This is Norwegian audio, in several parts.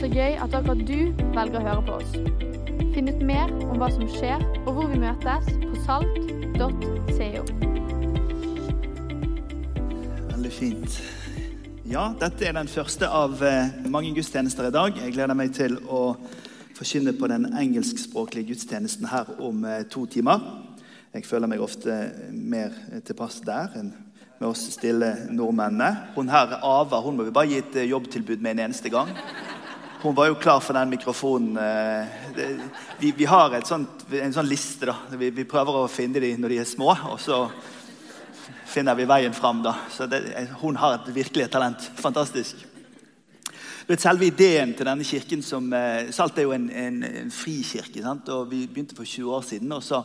så gøy at akkurat du velger å høre på oss. Finn ut mer om hva som skjer, og hvor vi møtes på salt.co. Veldig fint. Ja, dette er den første av eh, mange gudstjenester i dag. Jeg gleder meg til å forkynne på den engelskspråklige gudstjenesten her om eh, to timer. Jeg føler meg ofte mer tilpass der enn med oss stille nordmennene. Hun her, Ava, hun må vi bare gi et eh, jobbtilbud med en eneste gang. Hun var jo klar for den mikrofonen. Vi, vi har sånt, en sånn liste. da. Vi, vi prøver å finne dem når de er små. og så finner vi veien fram. da. Så det, Hun har et virkelig talent. Fantastisk. Vet, selve ideen til denne kirken som, eh, Salt er jo en, en, en frikirke. Og Vi begynte for 20 år siden. og så,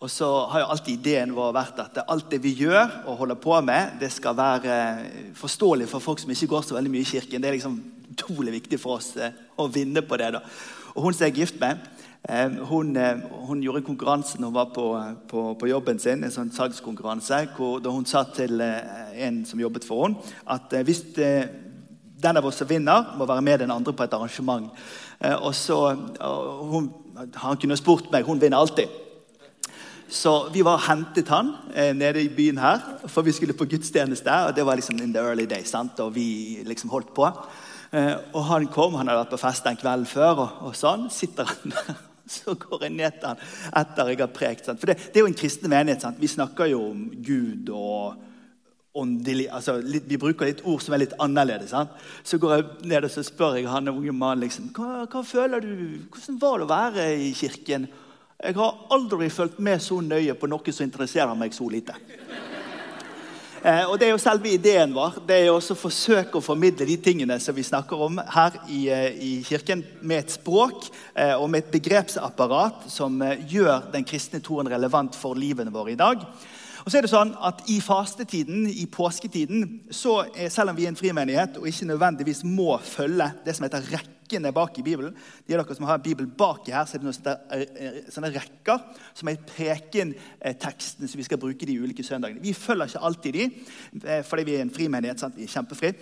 og så har jo alltid ideen vår vært at alt det vi gjør og holder på med, det skal være forståelig for folk som ikke går så veldig mye i kirken. Det er liksom utrolig viktig for oss eh, å vinne på det. da. Og Hun som jeg er gift med, hun, eh, hun, gjorde en konkurranse når hun var på, på, på jobben sin, en sånn salgskonkurranse, hvor, da hun sa til eh, en som jobbet for henne, at eh, hvis den av oss som vinner, må være med den andre på et arrangement. Og så, hun, Han kunne spurt meg. Hun vinner alltid. Så vi var hentet han eh, nede i byen her, for vi skulle på gudstjeneste. og Det var liksom in the early days, sant? og vi liksom holdt på. Eh, og Han kom, han hadde vært på fest en kveld før, og, og sånn. Sitter han der så går jeg ned til han etter jeg har prekt. Sant? For det, det, er jo en kristen menighet. Sant? Vi snakker jo om Gud og åndelig altså, Vi bruker litt ord som er litt annerledes. Sant? Så går jeg ned og så spør jeg han unge mannen liksom, hva, hva føler du, hvordan var det å være i kirken. Jeg har aldri fulgt med så nøye på noe som interesserer meg så lite. Eh, og Det er jo selve ideen vår. Det er også å forsøke å formidle de tingene som vi snakker om her i, eh, i kirken, med et språk eh, og med et begrepsapparat som gjør den kristne troen relevant for livene våre i dag. Og så er det sånn at I fastetiden, i påsketiden, så er, selv om vi er en frimenighet og ikke nødvendigvis må følge det som heter rekke rekkene bak i Bibelen. De av dere som har Bibelen baki her, så er det noen eh, eh, sånne rekker som er prekentekstene som vi skal bruke de ulike søndagene. Vi følger ikke alltid de, eh, fordi vi er en frimenighet. Sant? Vi er kjempefri.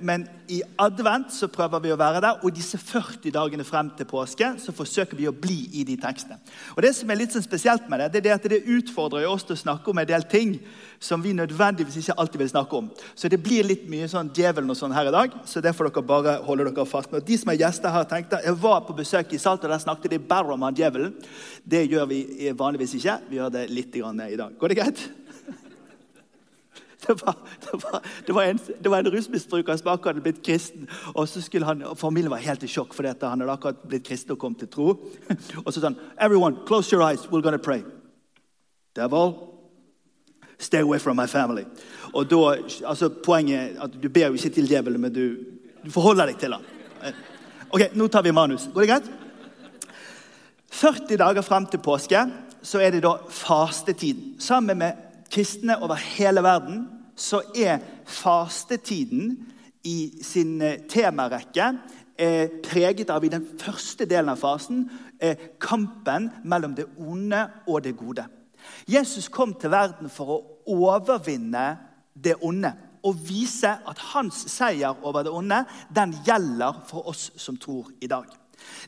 Men i advent så prøver vi å være der, og disse 40 dagene frem til påske så forsøker vi å bli i de tekstene. Og Det som er litt sånn spesielt med det, det er at det utfordrer oss til å snakke om en del ting som vi nødvendigvis ikke alltid vil snakke om. Så det blir litt mye sånn djevelen og sånn her i dag. Så det får dere bare holde dere fast med. De som er gjester her, tenkte jeg var på besøk i Salt, og der snakket de bare om han djevelen. Det gjør vi vanligvis ikke. Vi gjør det litt i dag. Går det greit? Det var, det, var, det, var en, det rusmisbruker som akkurat hadde blitt kristen. og så skulle han, Familien var helt i sjokk fordi han hadde akkurat blitt kristen og kom til tro. Og så sa han Everyone, close your eyes. We're gonna pray. Devil, Stay away from my family. Og da, altså Poenget er at du ber jo ikke til djevelen, men du, du forholder deg til ham. Ok, Nå tar vi manus. Går det greit? 40 dager fram til påske så er det da fastetiden. Sammen med kristne over hele verden så er fastetiden i sin eh, temarekke eh, preget av i den første delen av fasen eh, kampen mellom det onde og det gode. Jesus kom til verden for å overvinne det onde og vise at hans seier over det onde den gjelder for oss som tror i dag.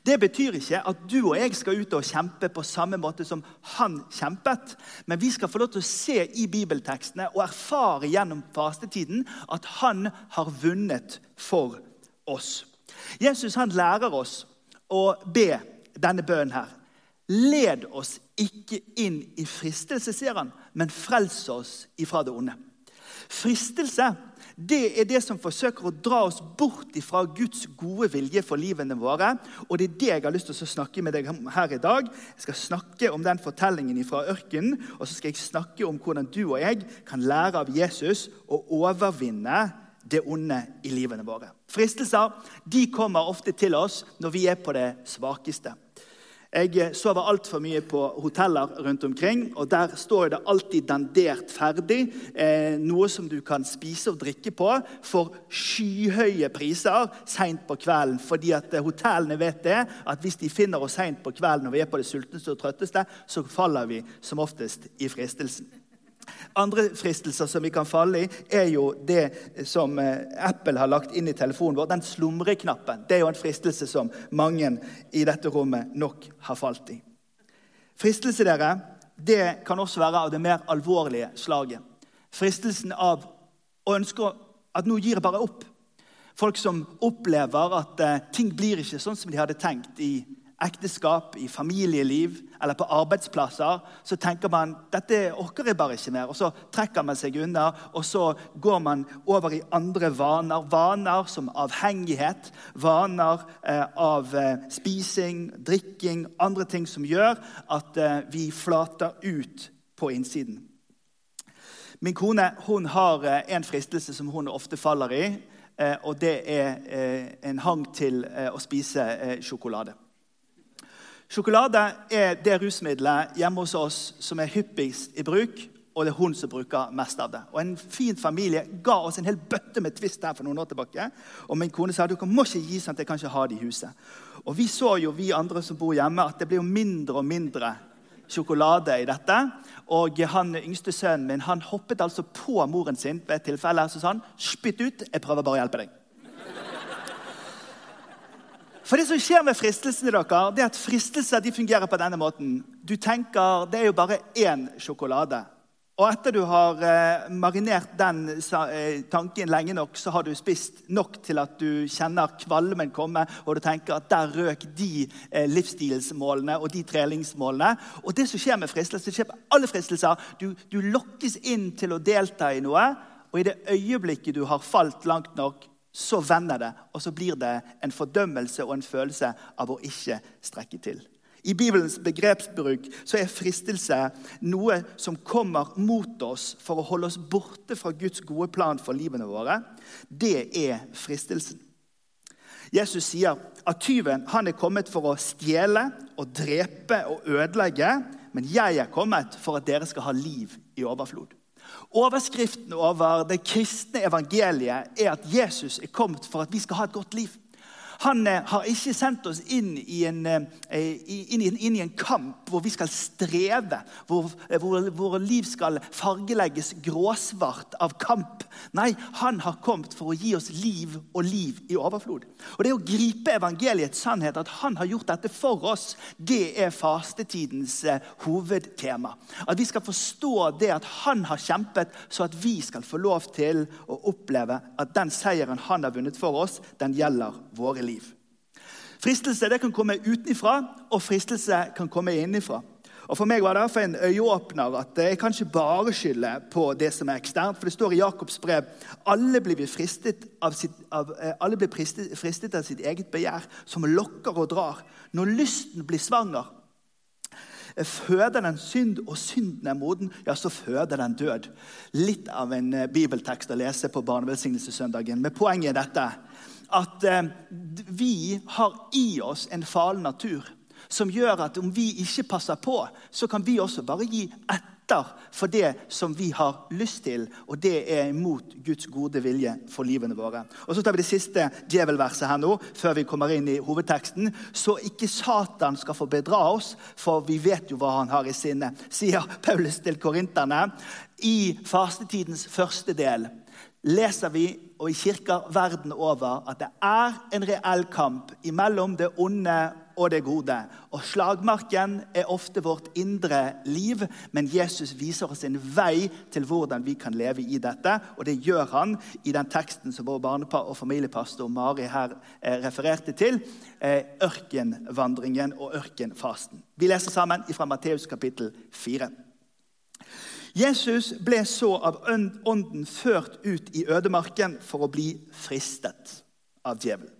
Det betyr ikke at du og jeg skal ut og kjempe på samme måte som han kjempet. Men vi skal få lov til å se i bibeltekstene og erfare gjennom fastetiden at han har vunnet for oss. Jesus han lærer oss å be denne bønnen her. Led oss ikke inn i fristelse, sier han, men frels oss ifra det onde. Fristelse det er det som forsøker å dra oss bort fra Guds gode vilje for livene våre. Og det er det jeg har lyst til å snakke med deg om her i dag. Jeg skal snakke om den fortellingen fra ørkenen, og så skal jeg snakke om hvordan du og jeg kan lære av Jesus å overvinne det onde i livene våre. Fristelser de kommer ofte til oss når vi er på det svakeste. Jeg sover altfor mye på hoteller rundt omkring. og Der står det alltid dandert ferdig. Eh, noe som du kan spise og drikke på for skyhøye priser seint på kvelden. fordi at eh, hotellene vet det, at hvis de finner oss seint på kvelden når vi er på det sultneste og trøtteste, så faller vi som oftest i fristelsen. Andre fristelser som vi kan falle i, er jo det som eh, Apple har lagt inn i telefonen vår. Den slumreknappen. Det er jo en fristelse som mange i dette rommet nok har falt i. Fristelse dere, det kan også være av det mer alvorlige slaget. Fristelsen av å ønske at nå gir jeg bare opp. Folk som opplever at eh, ting blir ikke sånn som de hadde tenkt i ekteskap, i familieliv eller på arbeidsplasser, så tenker man dette orker jeg bare ikke mer. Og så trekker man seg unna, og så går man over i andre vaner. Vaner som avhengighet, vaner eh, av eh, spising, drikking, andre ting som gjør at eh, vi flater ut på innsiden. Min kone hun har eh, en fristelse som hun ofte faller i. Eh, og det er eh, en hang til å spise sjokolade. Sjokolade er det rusmiddelet hjemme hos oss som er hyppigst i bruk, og det er hun som bruker mest av det. Og En fin familie ga oss en hel bøtte med Twist her for noen år tilbake. Og min kone sa du må ikke gi sånn at jeg kan ikke ha det i huset. Og Vi så jo, vi andre som bor hjemme, at det blir jo mindre og mindre sjokolade i dette. Og han yngste sønnen min han hoppet altså på moren sin ved et tilfelle. og sa han spytt ut, jeg prøver bare å hjelpe deg. For det som skjer med fristelsene dere, det er at fristelser de fungerer på denne måten. Du tenker det er jo bare én sjokolade. Og etter du har eh, marinert den eh, tanken lenge nok, så har du spist nok til at du kjenner kvalmen komme, og du tenker at der røk de eh, livsstilsmålene og de treningsmålene. Og det som skjer med fristelser, det skjer med alle fristelser. Du, du lokkes inn til å delta i noe, og i det øyeblikket du har falt langt nok, så vender det, og så blir det en fordømmelse og en følelse av å ikke strekke til. I Bibelens begrepsbruk så er fristelse noe som kommer mot oss for å holde oss borte fra Guds gode plan for livene våre. Det er fristelsen. Jesus sier at tyven han er kommet for å stjele og drepe og ødelegge, men jeg er kommet for at dere skal ha liv i overflod. Overskriften over det kristne evangeliet er at Jesus er kommet for at vi skal ha et godt liv. Han eh, har ikke sendt oss inn i, en, eh, inn, inn i en, kamp hvor vi skal streve, hvor, eh, hvor, hvor liv skal fargelegges gråsvart av kamp. Nei, han har kommet for å gi oss liv og liv i overflod. Og Det å gripe evangeliets sannhet, at han har gjort dette for oss, det er fastetidens hovedtema. At vi skal forstå det at han har kjempet, så at vi skal få lov til å oppleve at den seieren han har vunnet for oss, den gjelder våre liv. Fristelse det kan komme utenfra, og fristelse kan komme innenfra. Og For meg var det en øyeåpner at jeg kan ikke bare skylde på det som er eksternt. For det står i Jakobs brev alle blir fristet av sitt, av, eh, alle blir fristet, fristet av sitt eget begjær, som lokker og drar. Når lysten blir svanger, eh, føder den synd, og synden er moden, ja, så føder den død. Litt av en eh, bibeltekst å lese på barnevelsignelsessøndagen. Men poenget er dette at eh, vi har i oss en falen natur som gjør at om vi ikke passer på, så kan vi også bare gi etter for det som vi har lyst til, og det er imot Guds gode vilje for livene våre. Og Så tar vi det siste djevelverset her nå, før vi kommer inn i hovedteksten. Så ikke Satan skal få bedra oss, for vi vet jo hva han har i sinne, sier Paulus til korinterne. I fastetidens første del leser vi og i kirker verden over at det er en reell kamp mellom det onde og det gode. Og Slagmarken er ofte vårt indre liv, men Jesus viser oss en vei til hvordan vi kan leve i dette. Og det gjør han i den teksten som vår barnepar og familiepastor Mari her eh, refererte til. Eh, ørkenvandringen og ørkenfasten. Vi leser sammen fra Matteus kapittel 4. Jesus ble så av ånden ført ut i ødemarken for å bli fristet av djevelen.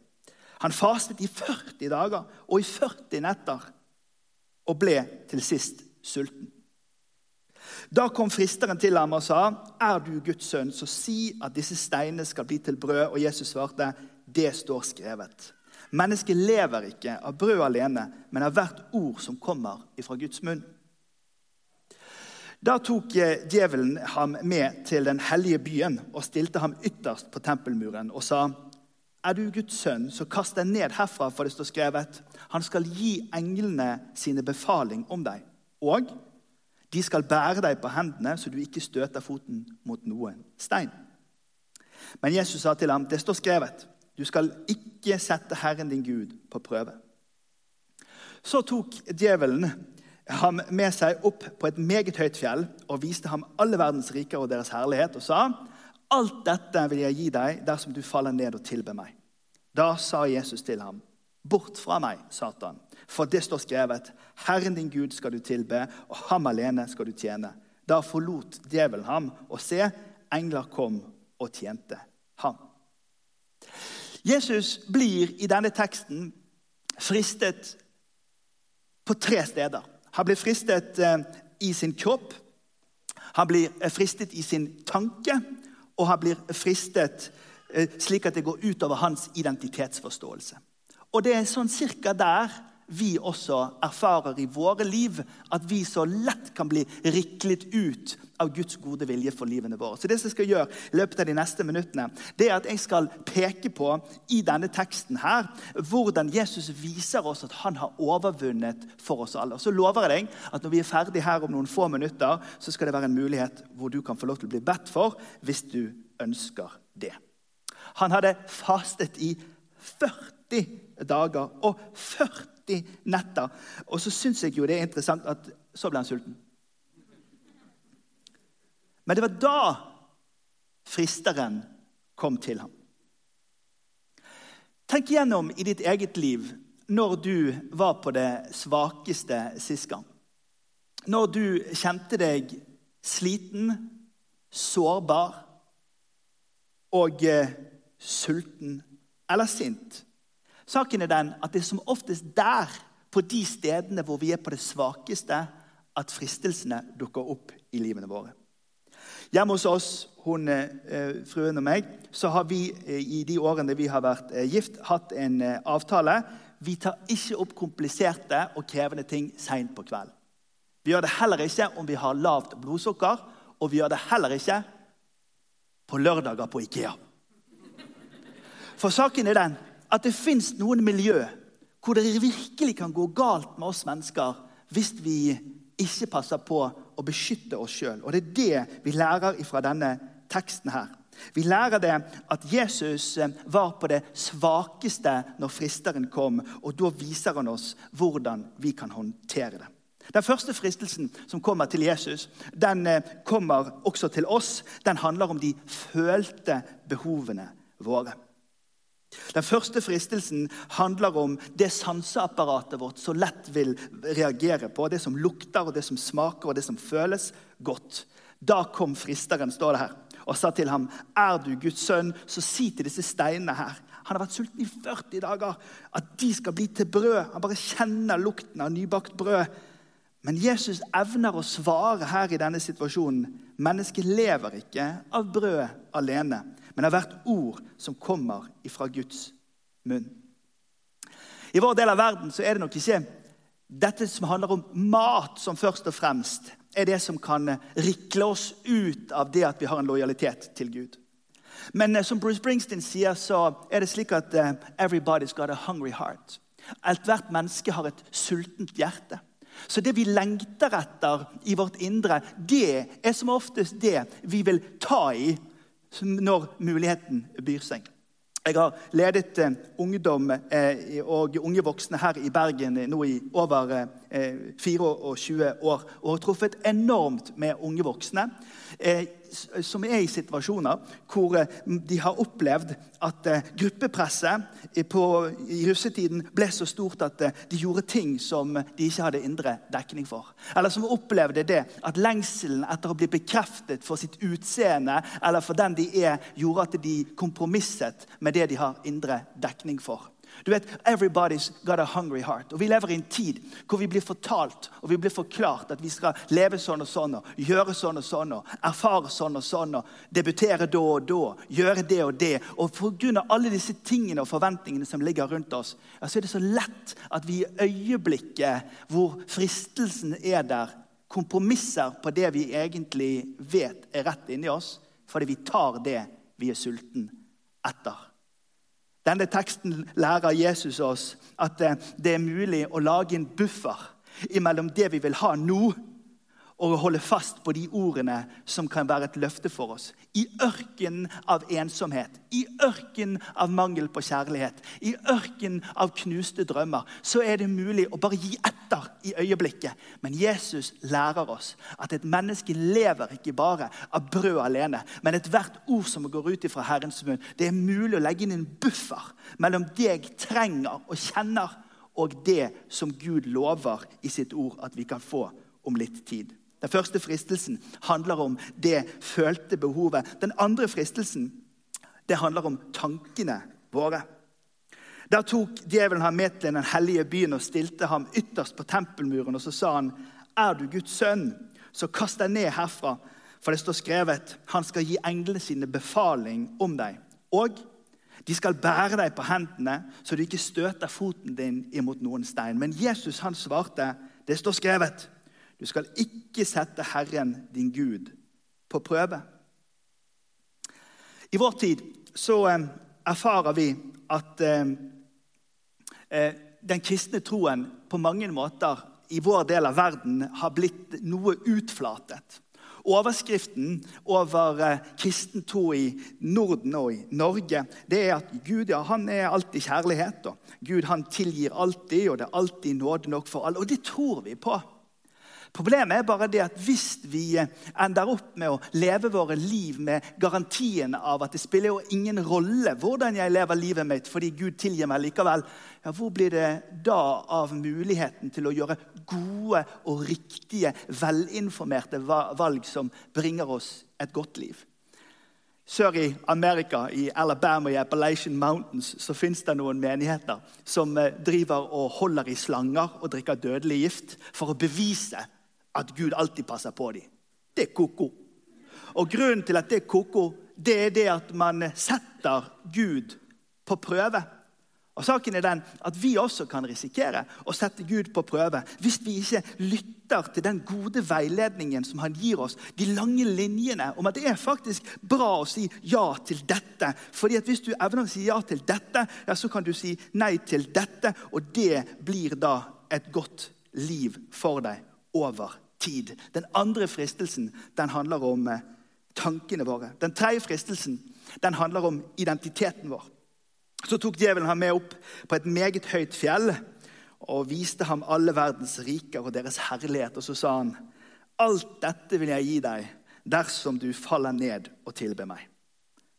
Han fastet i 40 dager og i 40 netter og ble til sist sulten. Da kom fristeren til ham og sa, 'Er du Guds sønn, så si at disse steinene skal bli til brød.' Og Jesus svarte, 'Det står skrevet.' Mennesket lever ikke av brød alene, men av hvert ord som kommer ifra Guds munn. Da tok eh, djevelen ham med til den hellige byen og stilte ham ytterst på tempelmuren og sa, 'Er du Guds sønn, så kast deg ned herfra, for det står skrevet:" 'Han skal gi englene sine befaling om deg.' Og De skal bære deg på hendene, så du ikke støter foten mot noen stein. Men Jesus sa til ham, det står skrevet, du skal ikke sette Herren din Gud på prøve. Så tok djevelen ham med seg opp på et meget høyt fjell og viste ham alle verdens riker og deres herlighet og sa, alt dette vil jeg gi deg dersom du faller ned og tilber meg. Da sa Jesus til ham, bort fra meg, Satan, for det står skrevet, Herren din Gud skal du tilbe, og ham alene skal du tjene. Da forlot djevelen ham, og se, engler kom og tjente ham. Jesus blir i denne teksten fristet på tre steder. Han blir fristet eh, i sin kropp, han blir eh, fristet i sin tanke, og han blir fristet eh, slik at det går utover hans identitetsforståelse. Og det er sånn cirka der vi også erfarer i våre liv at vi så lett kan bli riklet ut av Guds gode vilje for livene våre. Så det som jeg skal gjøre i løpet av de neste minuttene, det er at jeg skal peke på i denne teksten her, hvordan Jesus viser oss at han har overvunnet for oss alle. Og så lover jeg deg at når vi er ferdig her om noen få minutter, så skal det være en mulighet hvor du kan få lov til å bli bedt for hvis du ønsker det. Han hadde fastet i 40 dager og 40 40 netter. Og så syns jeg jo det er interessant at så ble han sulten. Men det var da fristeren kom til ham. Tenk gjennom i ditt eget liv når du var på det svakeste sist gang. Når du kjente deg sliten, sårbar og eh, sulten eller sint. Saken er den at det er som oftest der, på de stedene hvor vi er på det svakeste, at fristelsene dukker opp i livene våre. Hjemme hos oss, hun, eh, fruen og meg, så har vi eh, i de årene vi har vært eh, gift, hatt en avtale. Vi tar ikke opp kompliserte og krevende ting seint på kvelden. Vi gjør det heller ikke om vi har lavt blodsukker, og vi gjør det heller ikke på lørdager på Ikea. For saken er den at det fins noen miljø hvor det virkelig kan gå galt med oss mennesker hvis vi ikke passer på å beskytte oss sjøl. Og det er det vi lærer fra denne teksten her. Vi lærer det at Jesus eh, var på det svakeste når fristeren kom, og da viser han oss hvordan vi kan håndtere det. Den første fristelsen som kommer til Jesus, den eh, kommer også til oss. Den handler om de følte behovene våre. Den første fristelsen handler om det sanseapparatet vårt så lett vil reagere på. Det som lukter, og det som smaker, og det som føles godt. Da kom fristeren, står det her, og sa til ham, 'Er du Guds sønn, så si til disse steinene her.' Han har vært sulten i 40 dager. At de skal bli til brød. Han bare kjenner lukten av nybakt brød. Men Jesus evner å svare her i denne situasjonen. Mennesket lever ikke av brød alene, men av hvert ord som kommer ifra Guds munn. I vår del av verden så er det nok ikke dette som handler om mat, som først og fremst er det som kan rikle oss ut av det at vi har en lojalitet til Gud. Men eh, som Bruce Springsteen sier, så er det slik at uh, everybody's got a hungry heart. Ethvert menneske har et sultent hjerte. Så det vi lengter etter i vårt indre, det er som oftest det vi vil ta i når muligheten byr seg. Jeg har ledet eh, ungdom eh, og unge voksne her i Bergen nå i over eh, 24 år og har truffet enormt med unge voksne eh, som er i situasjoner hvor eh, de har opplevd at eh, gruppepresset på, i russetiden ble så stort at eh, de gjorde ting som de ikke hadde indre dekning for. Eller som opplevde det at lengselen etter å bli bekreftet for sitt utseende eller for den de er, gjorde at de kompromisset med det de har indre dekning for. Du vet, Everybody's got a hungry heart. Og Vi lever i en tid hvor vi blir fortalt og vi blir forklart at vi skal leve sånn og sånn, og gjøre sånn og sånn, og erfare sånn og sånn, og debutere da og da, gjøre det og det. Og Pga. alle disse tingene og forventningene som ligger rundt oss, ja, så er det så lett at vi i øyeblikket hvor fristelsen er der, kompromisser på det vi egentlig vet er rett inni oss, fordi vi tar det vi er sulten etter. Denne teksten lærer Jesus oss at det er mulig å lage en buffer mellom det vi vil ha nå, og å holde fast på de ordene som kan være et løfte for oss. I ørkenen av ensomhet, i ørkenen av mangel på kjærlighet, i ørkenen av knuste drømmer, så er det mulig å bare gi etter i øyeblikket. Men Jesus lærer oss at et menneske lever ikke bare av brød alene, men ethvert ord som går ut fra Herrens munn. Det er mulig å legge inn en buffer mellom det jeg trenger og kjenner, og det som Gud lover i sitt ord at vi kan få om litt tid. Den første fristelsen handler om det følte behovet. Den andre fristelsen det handler om tankene våre. Da tok djevelen ham med til den hellige byen og stilte ham ytterst på tempelmuren. Og så sa han, 'Er du Guds sønn, så kast deg ned herfra.' For det står skrevet, 'Han skal gi englene sine befaling om deg.' Og de skal bære deg på hendene, så du ikke støter foten din imot noen stein. Men Jesus han svarte, 'Det står skrevet:" Du skal ikke sette Herren din Gud på prøve. I vår tid så eh, erfarer vi at eh, eh, den kristne troen på mange måter i vår del av verden har blitt noe utflatet. Overskriften over kristen tro i Norden og i Norge det er at Gud ja, han er alltid kjærlighet. og Gud han tilgir alltid, og det er alltid nåde nok for alle. Og det tror vi på. Problemet er bare det at hvis vi ender opp med å leve våre liv med garantien av at det spiller jo ingen rolle hvordan jeg lever livet mitt fordi Gud tilgir meg likevel, ja, hvor blir det da av muligheten til å gjøre gode og riktige, velinformerte valg som bringer oss et godt liv? Sør i Amerika, i Alabama i Appalachian Mountains, så fins det noen menigheter som eh, driver og holder i slanger og drikker dødelig gift for å bevise at Gud alltid passer på dem. Det er ko-ko. Og Grunnen til at det er ko-ko, det er det at man setter Gud på prøve. Og saken er den at Vi også kan risikere å sette Gud på prøve hvis vi ikke lytter til den gode veiledningen som han gir oss. De lange linjene om at det er faktisk bra å si ja til dette. Fordi at Hvis du evner å si ja til dette, ja, så kan du si nei til dette. Og det blir da et godt liv for deg over tid. Den andre fristelsen den handler om eh, tankene våre. Den tredje fristelsen den handler om identiteten vår. Så tok djevelen ham med opp på et meget høyt fjell og viste ham alle verdens riker og deres herlighet. Og så sa han, 'Alt dette vil jeg gi deg dersom du faller ned og tilber meg.'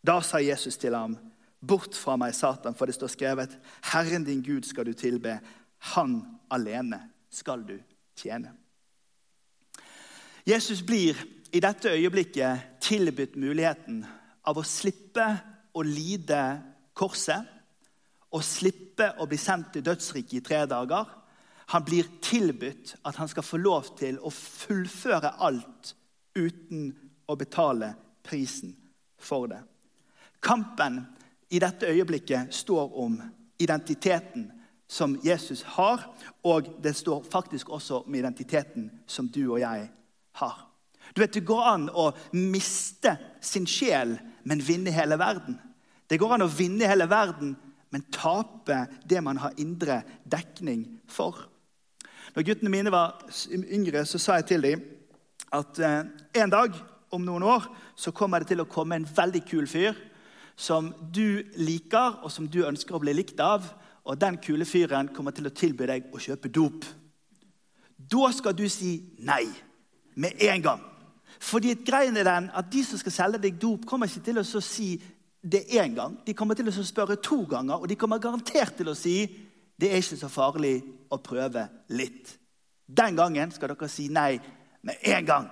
Da sa Jesus til ham, 'Bort fra meg, Satan, for det står skrevet:" 'Herren din Gud skal du tilbe, Han alene skal du tjene.' Jesus blir i dette øyeblikket tilbudt muligheten av å slippe å lide korset og slippe å bli sendt til dødsriket i tre dager. Han blir tilbudt at han skal få lov til å fullføre alt uten å betale prisen for det. Kampen i dette øyeblikket står om identiteten som Jesus har, og det står faktisk også om identiteten som du og jeg har. Du vet, Det går an å miste sin sjel, men vinne hele verden. Det går an å vinne hele verden, men tape det man har indre dekning for. Når guttene mine var yngre, så sa jeg til dem at eh, en dag om noen år så kommer det til å komme en veldig kul fyr som du liker, og som du ønsker å bli likt av. Og den kule fyren kommer til å tilby deg å kjøpe dop. Da skal du si nei med en gang. Fordi greien er den at De som skal selge deg dop, kommer ikke til å si det én gang. De kommer til å spørre to ganger, og de kommer garantert til å si det er ikke så farlig å prøve litt. Den gangen skal dere si nei med en gang.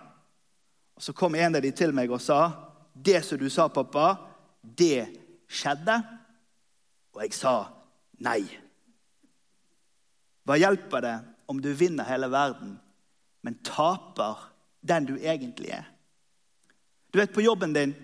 Og Så kom en av de til meg og sa det som du sa, pappa, det skjedde. Og jeg sa nei. Hva hjelper det om du vinner hele verden, men taper den du egentlig er. Du vet, På jobben din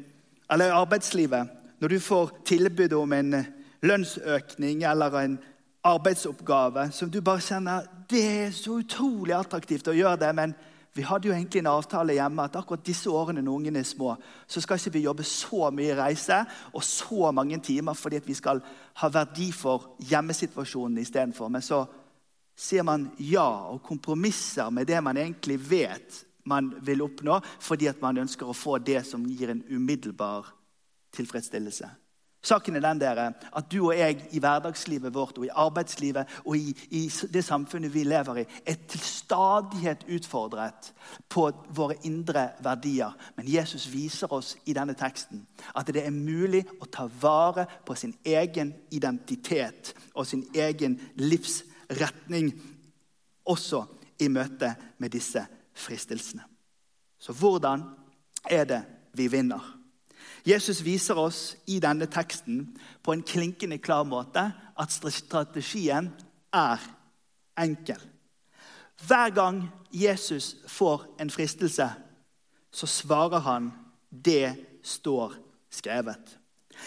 eller i arbeidslivet, når du får tilbud om en eh, lønnsøkning eller en arbeidsoppgave som du bare kjenner det er så utrolig attraktivt å gjøre det, men vi hadde jo egentlig en avtale hjemme at akkurat disse årene når ungene er små, så skal ikke vi jobbe så mye reise og så mange timer fordi vi skal ha verdi for hjemmesituasjonen istedenfor. Men så sier man ja og kompromisser med det man egentlig vet man vil oppnå fordi at man ønsker å få det som gir en umiddelbar tilfredsstillelse. Saken er den dere, at du og jeg i hverdagslivet vårt og i arbeidslivet og i, i det samfunnet vi lever i, er til stadighet utfordret på våre indre verdier. Men Jesus viser oss i denne teksten at det er mulig å ta vare på sin egen identitet og sin egen livsretning også i møte med disse fristelsene. Så hvordan er det vi vinner? Jesus viser oss i denne teksten på en klinkende klar måte at strategien er enkel. Hver gang Jesus får en fristelse, så svarer han 'det står skrevet'.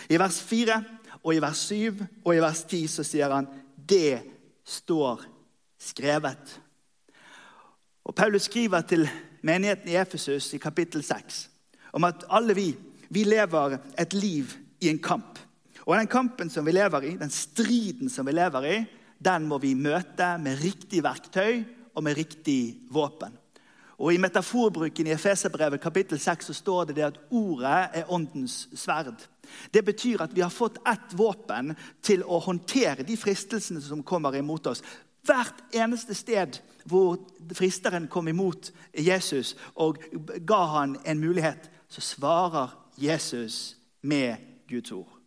I vers 4 og i vers 7 og i vers 10 så sier han 'det står skrevet'. Og Paulus skriver til menigheten i Efesus i kapittel 6 om at alle vi vi lever et liv i en kamp. Og den kampen som vi lever i, den striden som vi lever i, den må vi møte med riktig verktøy og med riktig våpen. Og I metaforbruken i Efeserbrevet kapittel 6 så står det, det at ordet er åndens sverd. Det betyr at vi har fått ett våpen til å håndtere de fristelsene som kommer imot oss. Hvert eneste sted hvor fristeren kom imot Jesus og ga han en mulighet, så svarer Jesus med Guds ord.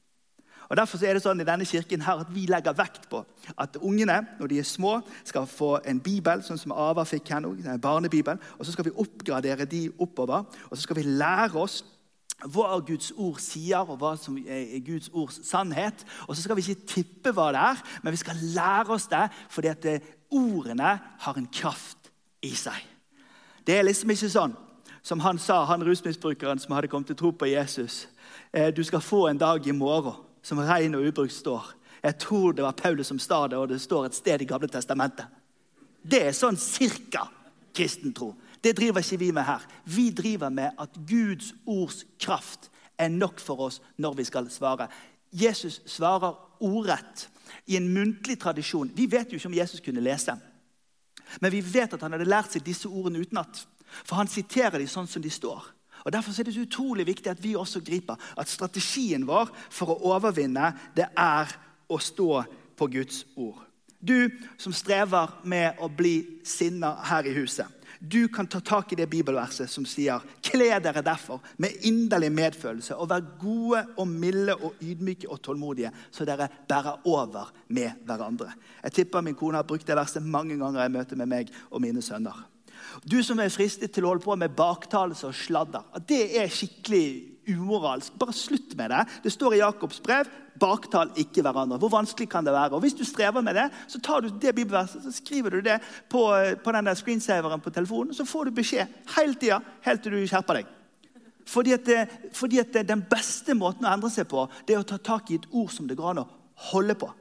Og Derfor er det sånn i denne kirken her at vi legger vekt på at ungene når de er små, skal få en bibel, sånn som Ava fikk her nå, en barnebibel. og Så skal vi oppgradere de oppover. Og så skal vi lære oss hva Guds ord sier, og hva som er Guds ords sannhet. Og så skal vi ikke tippe hva det er, men vi skal lære oss det fordi at ordene har en kraft i seg. Det er liksom ikke sånn som han sa, han rusmisbrukeren som hadde kommet til tro på Jesus. Eh, du skal få en dag i morgen som regn og ubrukt står. Jeg tror det var Paulus som sa det, og det står et sted i Gamle testamentet. Det er sånn cirka kristen tro. Det driver ikke vi med her. Vi driver med at Guds ords kraft er nok for oss når vi skal svare. Jesus svarer ordrett i en muntlig tradisjon. Vi vet jo ikke om Jesus kunne lese, men vi vet at han hadde lært seg disse ordene utenat. For han siterer dem sånn som de står. Og Derfor er det utrolig viktig at vi også griper at strategien vår for å overvinne, det er å stå på Guds ord. Du som strever med å bli sinna her i huset. Du kan ta tak i det bibelverset som sier Kle dere derfor med inderlig medfølelse og vær gode og milde og ydmyke og tålmodige, så dere bærer over med hverandre. Jeg tipper min kone har brukt det verset mange ganger i møte med meg og mine sønner. Du som er fristet til å holde på med baktalelse og sladder. Det er skikkelig umoralsk. Bare slutt med det. Det står i Jakobs brev baktal ikke hverandre. Hvor vanskelig kan det være? Og Hvis du strever med det, så tar du det bibelverset, så skriver du det på, på den der screensaveren på telefonen, så får du beskjed hele tida helt til du skjerper deg. Fordi at, det, fordi at det, Den beste måten å endre seg på, det er å ta tak i et ord som det går an å holde på.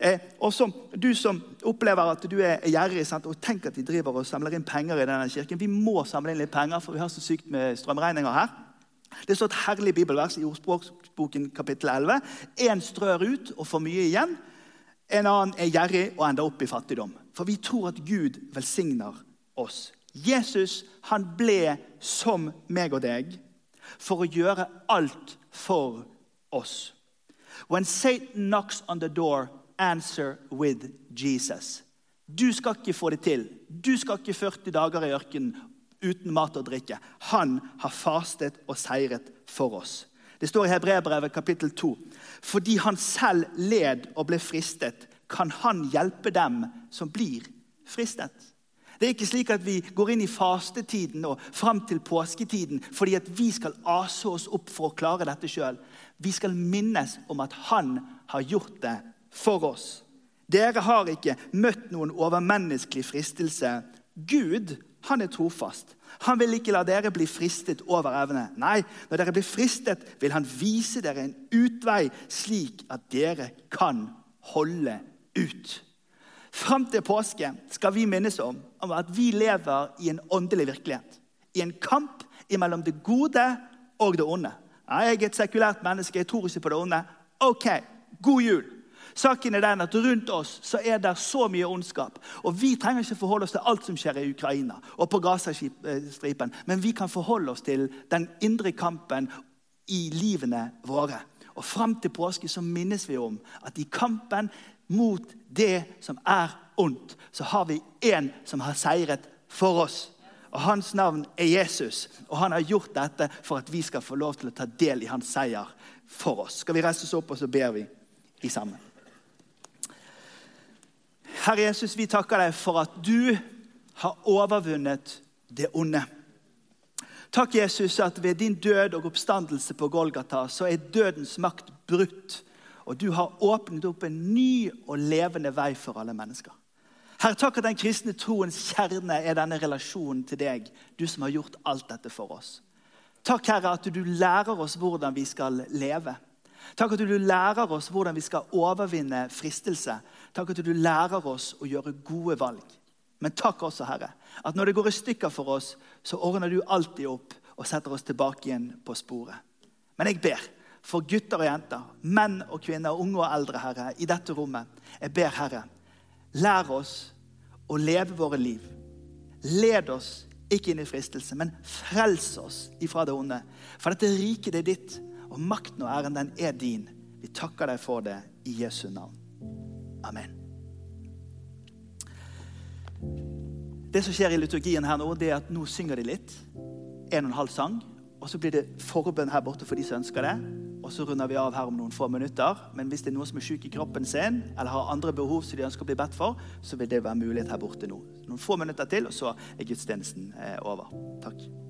Eh, og som, Du som opplever at du er gjerrig og tenk at de driver og samler inn penger i denne kirken. Vi må samle inn litt penger, for vi har så sykt med strømregninger her. Det står et herlig bibelvers i Ordspråksboken kapittel 11. Én strør ut og får mye igjen. En annen er gjerrig og ender opp i fattigdom. For vi tror at Gud velsigner oss. Jesus han ble som meg og deg for å gjøre alt for oss. When Satan knocks on the door, answer with Jesus. Du skal ikke få det til. Du skal ikke 40 dager i ørkenen uten mat og drikke. Han har fastet og seiret for oss. Det står i Hebreerbrevet kapittel 2. Fordi han selv led og ble fristet, kan han hjelpe dem som blir fristet. Det er ikke slik at vi går inn i fastetiden og fram til påsketiden fordi at vi skal ase oss opp for å klare dette sjøl. Vi skal minnes om at han har gjort det for oss. Dere har ikke møtt noen overmenneskelig fristelse. Gud han er trofast. Han vil ikke la dere bli fristet over evne. Nei, når dere blir fristet, vil han vise dere en utvei, slik at dere kan holde ut. Fram til påske skal vi minnes om, at vi lever i en åndelig virkelighet. I en kamp mellom det gode og det onde. Jeg er et sekulært menneske, jeg tror ikke på det onde. Ok, god jul. Saken er den at Rundt oss så er det så mye ondskap. Og Vi trenger ikke forholde oss til alt som skjer i Ukraina og på Gazastripen, men vi kan forholde oss til den indre kampen i livene våre. Og Fram til påske så minnes vi om at i kampen mot det som er ondt, så har vi en som har seiret for oss. Og Hans navn er Jesus, og han har gjort dette for at vi skal få lov til å ta del i hans seier for oss. Skal vi reise oss opp, og så ber vi i sammen. Herre Jesus, vi takker deg for at du har overvunnet det onde. Takk, Jesus, at ved din død og oppstandelse på Golgata så er dødens makt brutt. Og du har åpnet opp en ny og levende vei for alle mennesker. Herre, takk at den kristne troens kjerne er denne relasjonen til deg, du som har gjort alt dette for oss. Takk, Herre, at du lærer oss hvordan vi skal leve. Takk at du lærer oss hvordan vi skal overvinne fristelse. Takk at du lærer oss å gjøre gode valg. Men takk også, Herre, at når det går i stykker for oss, så ordner du alltid opp og setter oss tilbake igjen på sporet. Men jeg ber for gutter og jenter, menn og kvinner, unge og eldre, Herre, i dette rommet. Jeg ber, Herre, Lær oss å leve våre liv. Led oss ikke inn i fristelse, men frels oss ifra det onde. For dette riket er ditt, og makten og æren den er din. Vi takker deg for det i Jesu navn. Amen. Det som skjer i liturgien her nå, det er at nå synger de litt. En og en halv sang. Og så blir det forbønn her borte for de som ønsker det. Og så runder vi av her om noen få minutter. Men hvis det er noen som er syk i kroppen sin, eller har andre behov som de ønsker å bli bedt for, så vil det være mulighet her borte nå. Noen få minutter til, og så er gudstjenesten eh, over. Takk.